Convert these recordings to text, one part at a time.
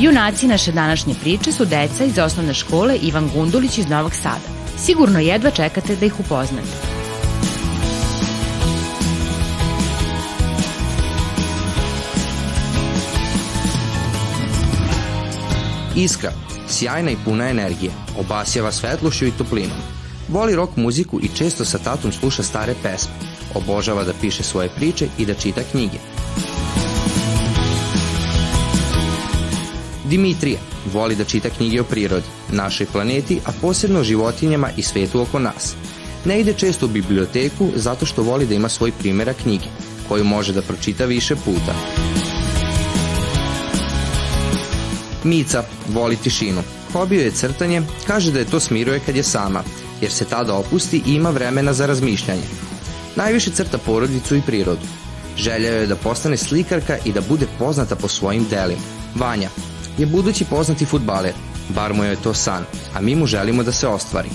Junaci naše današnje priče su deca iz osnovne škole Ivan Gundulić iz Novog Sada. Sigurno jedva čekate da ih upoznate. Iskra, sjajna i puna energije, obasjava svetlošću i toplinom. Voli rock muziku i često sa tatom sluša stare pesme. Obožava da piše svoje priče i da čita knjige. Dimitrija voli da čita knjige o prirodi, našoj planeti, a posebno o životinjama i svetu oko nas. Ne ide često u biblioteku zato što voli da ima svoj primjera knjige, koju može da pročita više puta. Mica voli tišinu. Hobio je crtanje, kaže da je to smiruje kad je sama, jer se tada opusti i ima vremena za razmišljanje. Najviše crta porodicu i prirodu. Želja je da postane slikarka i da bude poznata po svojim delima. Vanja je budući poznati futbaler, bar mu je to san, a mi mu želimo da se ostvari.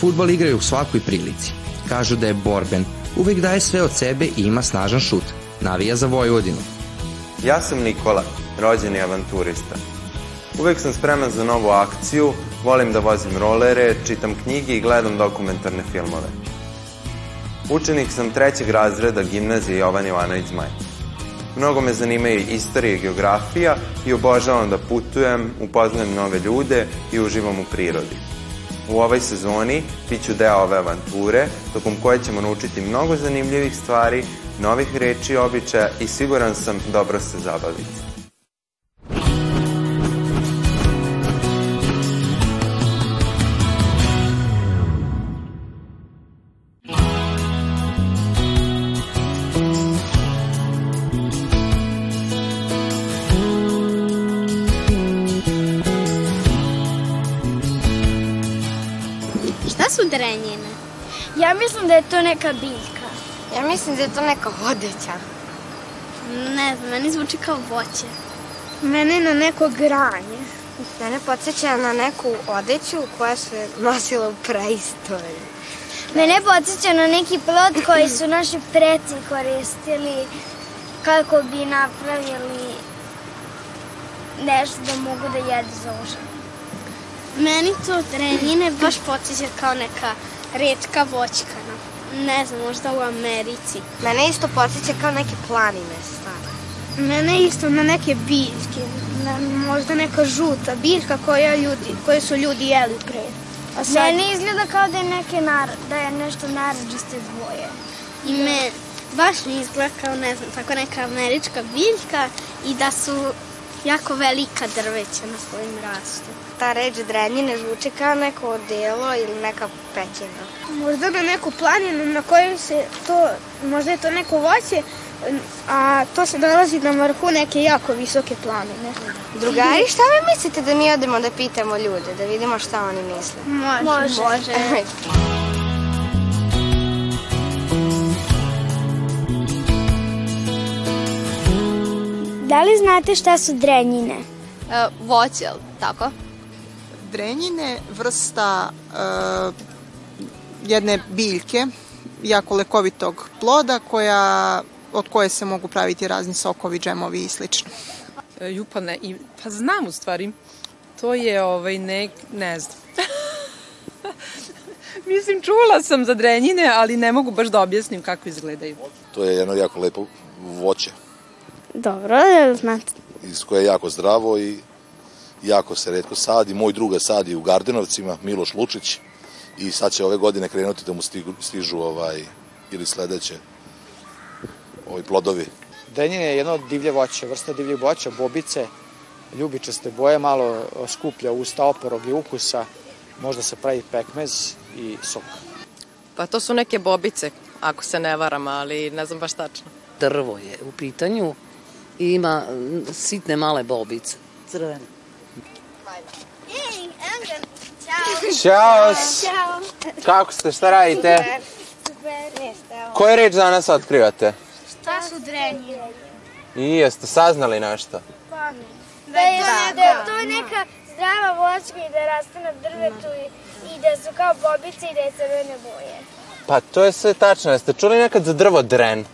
Futbal igraju u svakoj prilici. Kažu da je borben, uvek daje sve od sebe i ima snažan šut. Navija za Vojvodinu. Ja sam Nikola, rođeni avanturista. Uvek sam spreman za novu akciju, volim da vozim rolere, čitam knjige i gledam dokumentarne filmove. Učenik sam trećeg razreda gimnazije Jovan Jovanović Zmaj. Mnogo me zanimaju istorija i geografija i obožavam da putujem, upoznajem nove ljude i uživam u prirodi. U ovoj sezoni bit ću deo ove avanture, tokom koje ćemo naučiti mnogo zanimljivih stvari, novih reči i običaja i siguran sam dobro se zabaviti. Su drenjine? Ja mislim da je to neka biljka. Ja mislim da je to neka vodeća. Ne znam, meni zvuči kao voće. Mene na neko granje. Mene podsjeća na neku odeću koja se nosila u preistoriji. Mene podsjeća na neki plot koji su naši preci koristili kako bi napravili nešto da mogu da jedu za užan. Meni to drenjine baš podsjeća kao neka redka voćkana. Ne znam, možda u Americi. Mene isto podsjeća kao neke planine stare. Mene isto na neke biljke, na, možda neka žuta biljka koja ljudi, koje su ljudi jeli pre. A sad... Meni izgleda kao da je, neke nar, da je nešto naranđaste boje. I me baš mi izgleda kao, ne znam, tako neka američka biljka i da su jako velika drveća na svojim rastu. Ta reč drenjine zvuči kao neko odelo ili neka pećina. Možda na neku planinu na kojoj se to, možda je to neko voće, a to se nalazi na vrhu neke jako visoke planine. Drugari, šta vi mislite da mi odemo da pitamo ljude, da vidimo šta oni misle? Može. Može. Može. Da li znate šta su drenjine? E, voće, tako? Drenjine vrsta e, jedne biljke, jako lekovitog ploda koja, od koje se mogu praviti razni sokovi, džemovi i slično. E, ju, pa ne, i, pa znam u stvari. To je, ovaj, ne, ne znam. Mislim, čula sam za drenjine, ali ne mogu baš da objasnim kako izgledaju. To je jedno jako lepo voće. Dobro, znate. Iz koje je jako zdravo i jako se redko sadi. Moj druga sadi u Gardenovcima, Miloš Lučić. I sad će ove godine krenuti da mu stižu, stižu ovaj, ili sledeće ovi plodovi. Denjine je jedno od divlje voće, vrsta divlje voća, bobice, ljubičaste boje, malo skuplja usta oporog i ukusa, možda se pravi pekmez i sok. Pa to su neke bobice, ako se ne varam, ali ne znam baš tačno. Drvo je u pitanju i ima sitne male bobice. Crvene. Ćao. Ćao. Kako ste, šta radite? Super. Koju reč danas otkrivate? Šta su drenji? I jeste saznali nešto? Pa, da je, da je to neka zdrava voćka i da raste na drvetu i, i da su kao bobice i da je crvene boje. Pa to je sve tačno. Jeste čuli nekad za drvo dren?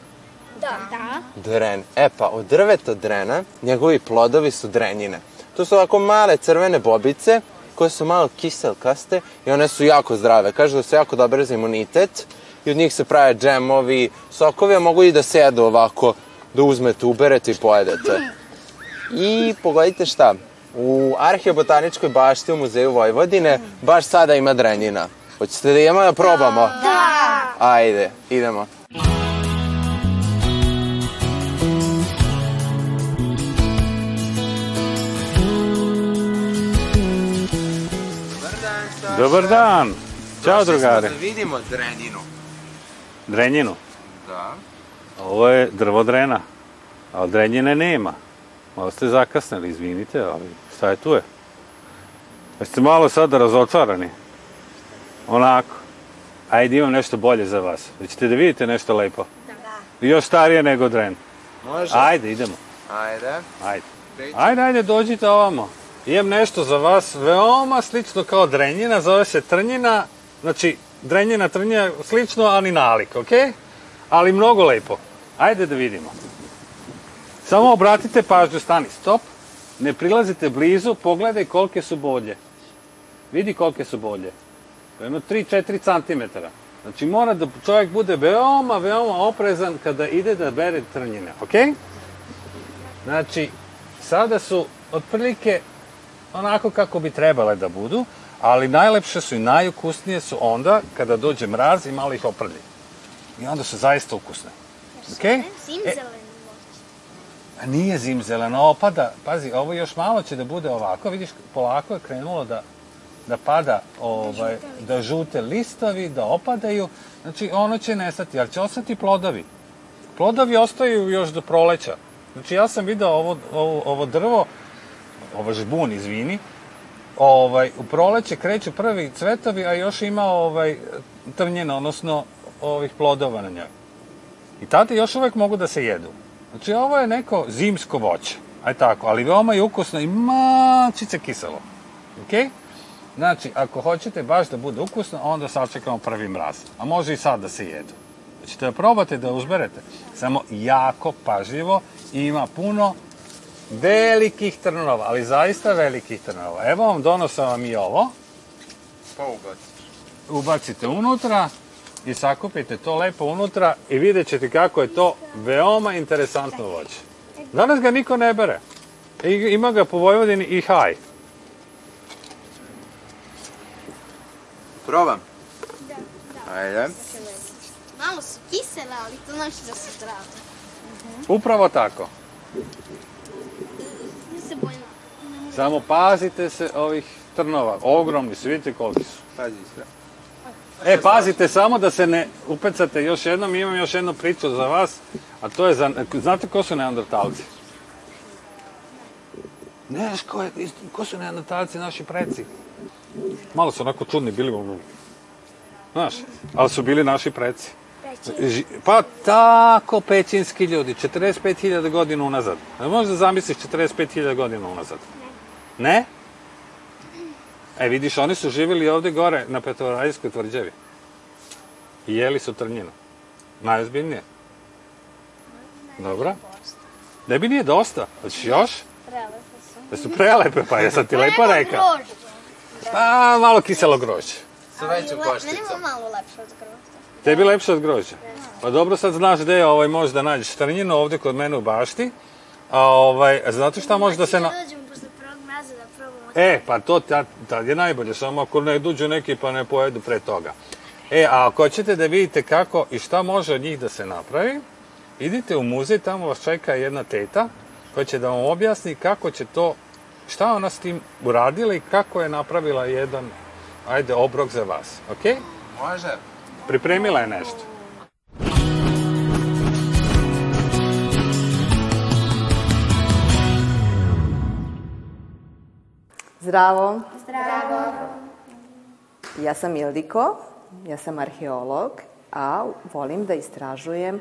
Da. Da. Dren. E pa, od drveta drena, njegovi plodovi su drenjine. To su ovako male crvene bobice koje su malo kiselkaste i one su jako zdrave. Kažu da su jako dobre za imunitet i od njih se prave džemovi, sokovi, a mogu i da se jedu ovako, da uzmete, uberete i pojedete. I pogledajte šta, u Arheobotaničkoj bašti u Muzeju Vojvodine baš sada ima drenjina. Hoćete da idemo da probamo? Da. Ajde, idemo. Dobar dan. Ćao, drugare. Da vidimo drenjinu. Drenjinu. Da. Ovo je drvo drena, ali drenjine nema. Malo ste zakasnili, izvinite, ali šta je tu je? Jeste malo sada razočarani? Onako. Ajde, imam nešto bolje za vas. Hoćete da vidite nešto lepo? Da. Još starije nego dren. Može? Ajde, idemo. Ajde. Ajde. Ajde, ajde, dođite ovamo. Imam nešto za vas, veoma slično kao drenjina, zove se trnjina, znači drenjina, trnjina, slično, ali nalik, ok? Ali mnogo lepo. Ajde da vidimo. Samo obratite pažnju, stani, stop, ne prilazite blizu, pogledaj kolike su bolje. Vidi kolike su bolje. To je jedno 3-4 cm. Znači mora da čovjek bude veoma, veoma oprezan kada ide da bere trnjine, ok? Znači, sada su otprilike onako kako bi trebale da budu, ali najlepše su i najukusnije su onda kada dođe mraz i malo ih oprlji. I onda su zaista ukusne. Ok? Zimzeleni. A nije zimzeleno, opada, pazi, ovo još malo će da bude ovako, vidiš, polako je krenulo da, da pada, ovaj, da žute listovi, da opadaju, znači ono će nestati, ali će ostati plodovi. Plodovi ostaju još do proleća. Znači ja sam video ovo, ovo, ovo drvo, ovo žbun, izvini, ovaj, u proleće kreću prvi cvetovi, a još ima ovaj, trnjena, odnosno ovih plodova na njoj. I tada još uvek mogu da se jedu. Znači, ovo je neko zimsko voće. Aj tako, ali veoma je ukusno i mačice kiselo. Ok? Znači, ako hoćete baš da bude ukusno, onda sačekamo prvi mraz. A može i sad da se jedu. Hoćete da probate da uzberete. Samo jako pažljivo i ima puno velikih trnova, ali zaista velikih trnova. Evo vam donosam vam i ovo. Pa ubaciš. Ubacite unutra i sakupite to lepo unutra i vidjet ćete kako je to veoma interesantno voće. Danas ga niko ne bere. I, ima ga po Vojvodini i haj. Probam. Ajde. Malo su kisele, ali to znači da su zdrave. Upravo tako. Se bojim. Samo pazite se ovih trnova. Ogromni su, vidite koliki su. Pazi se. E, pazite samo da se ne upecate još jednom, imam još jednu priču za vas, a to je za, znate ko su neandertalci? Ne znaš ko, je, ko su neandertalci, naši preci? Malo su onako čudni bili, ono, znaš, ali su bili naši preci. Ži- Pa tako, pećinski ljudi, 45.000 godina unazad. Ne možeš da zamisliš 45.000 godina unazad? Ne? E, vidiš, oni su živjeli ovde gore na Petrovaradijskoj tvrđavi. I jeli su trnjinu. Najozbiljnije. Dobro. Ne bi nije dosta. Hoćeš još? Prelepe su. Da su prelepe, pa jesam ti lepo rekao. Pa, malo kiselo grožđe. Sa većom Meni košticom. je malo lepše od grožđa. Tebi lepše od grožđa. Pa dobro, sad znaš gde je ovaj, možeš da nađeš trnjinu ovde kod mene u bašti. A ovaj, znate šta može da se... Na... Da dođemo posle prvog mraza da probamo. E, pa to tad, tad je najbolje, samo ako ne dođu neki pa ne pojedu pre toga. E, a ako hoćete da vidite kako i šta može od njih da se napravi, idite u muzej, tamo vas čeka jedna teta koja će da vam objasni kako će to, šta ona s tim uradila i kako je napravila jedan, ajde, obrok za vas, ok? Može. Pripremila je nešto. Zdravo. Zdravo. Ja sam Ildiko, ja sam arheolog, a volim da istražujem e,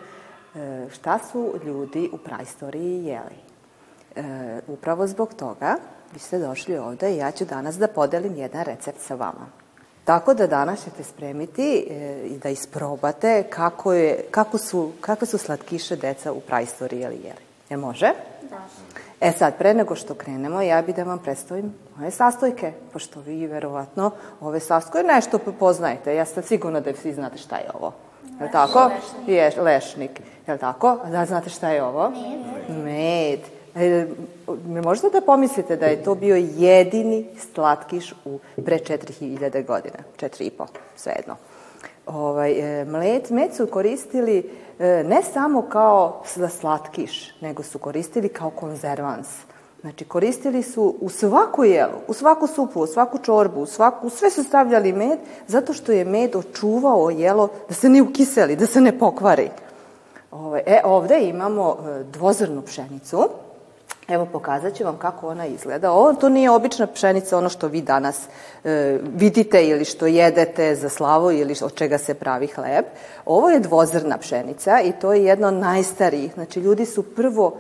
šta su ljudi u praistoriji jeli. E, upravo zbog toga vi ste došli ovde i ja ću danas da podelim jedan recept sa vama. Tako da danas ćete spremiti e, i da isprobate kako, je, kako, su, kakve su slatkiše deca u praistoriji jeli jeli. Je može? Da. E sad, pre nego što krenemo, ja bi da vam predstavim ove sastojke, pošto vi verovatno ove sastojke nešto poznajete. Ja sam sigurna da svi znate šta je ovo. Je li tako? Lešnik. Je, lešnik. Je li tako? Da znate šta je ovo? Med. Med. E, možete da pomislite da je to bio jedini slatkiš u pre 4000 godina, 4,5, svejedno. Ovaj, e, mled, med su koristili e, ne samo kao za slatkiš, nego su koristili kao konzervans. Znači, koristili su u svaku jelu, u svaku supu, u svaku čorbu, u svaku, sve su stavljali med, zato što je med očuvao jelo da se ne ukiseli, da se ne pokvari. Ovaj, e, ovde imamo e, dvozrnu pšenicu, Evo pokazat ću vam kako ona izgleda. Ovo to nije obična pšenica, ono što vi danas e, vidite ili što jedete za slavu ili od čega se pravi hleb. Ovo je dvozrna pšenica i to je jedna od najstarijih. Znači ljudi su prvo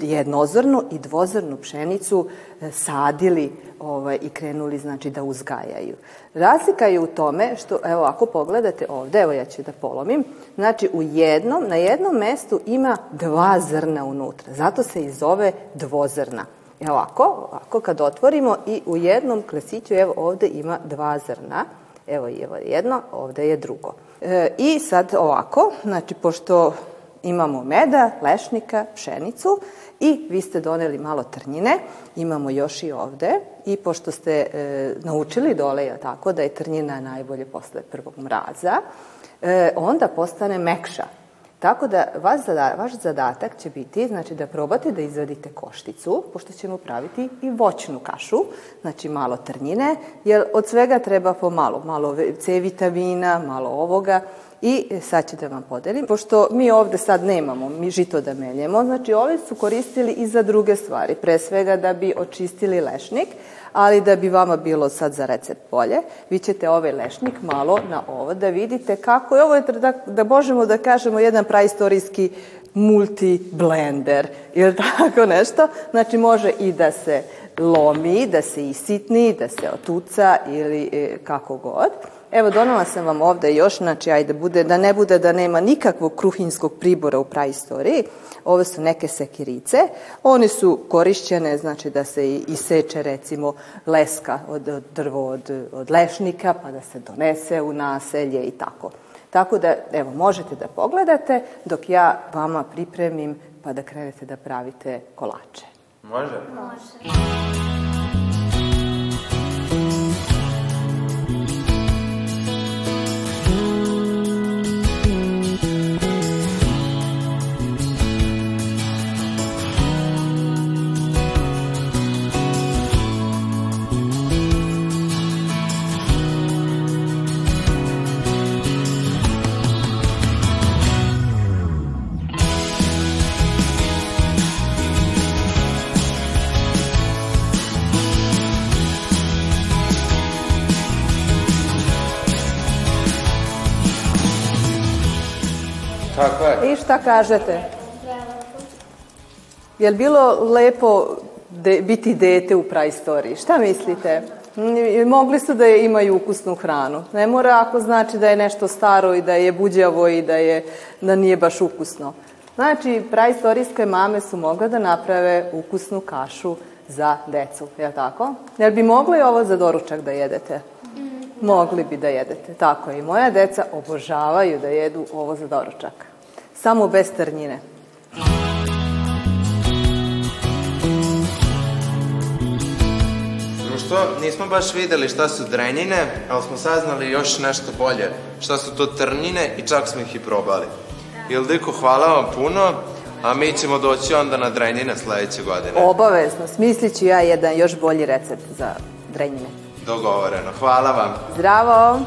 jednozrnu i dvozrnu pšenicu e, sadili ovaj, i krenuli znači da uzgajaju. Razlika je u tome što, evo ako pogledate ovde, evo ja ću da polomim, znači u jednom, na jednom mestu ima dva zrna unutra, zato se i zove dvozrna. Evo ovako, ovako kad otvorimo i u jednom klesiću, evo ovde ima dva zrna, evo evo jedno, ovde je drugo. E, I sad ovako, znači pošto imamo meda, lešnika, pšenicu i vi ste doneli malo trnjine, imamo još i ovde i pošto ste e, naučili dole, je tako, da je trnjina najbolje posle prvog mraza, e, onda postane mekša. Tako da vaš, zada, vaš zadatak će biti znači, da probate da izvadite košticu, pošto ćemo praviti i voćnu kašu, znači malo trnjine, jer od svega treba po malo, malo C vitamina, malo ovoga, I sad ću da vam podelim, pošto mi ovde sad nemamo mi žito da meljemo, znači ovi su koristili i za druge stvari, pre svega da bi očistili lešnik, ali da bi vama bilo sad za recept bolje, vi ćete ovaj lešnik malo na ovo da vidite kako je. Ovo, da, da možemo da kažemo jedan praistorijski multi-blender ili tako nešto. Znači može i da se lomi, da se isitni, da se otuca ili e, kako god. Evo, donala sam vam ovde još, znači, ajde, bude, da ne bude da nema nikakvog kruhinskog pribora u praistoriji. Ove su neke sekirice. One su korišćene, znači, da se iseče, recimo, leska od, od drvo od, od lešnika, pa da se donese u naselje i tako. Tako da, evo, možete da pogledate dok ja vama pripremim pa da krenete da pravite kolače. Može? Može. Tako je. I šta kažete? Je li bilo lepo de, biti dete u praistoriji? Šta mislite? Mogli su da je imaju ukusnu hranu. Ne mora ako znači da je nešto staro i da je buđavo i da, je, da nije baš ukusno. Znači, praistorijske mame su mogle da naprave ukusnu kašu za decu, je li tako? Jel bi mogli ovo za doručak da jedete? Mogli bi da jedete, tako je. I moja deca obožavaju da jedu ovo za doručak. Samo bez trnjine. Društvo, nismo baš videli šta su drenjine, ali smo saznali još nešto bolje. Šta su to trnjine i čak smo ih i probali. Ildiko, hvala vam puno, a mi ćemo doći onda na drenjine sledeće godine. Obavezno, smislit ću ja jedan još bolji recept za drenjine. Dogovoreno. Hvala vam. Zdravo!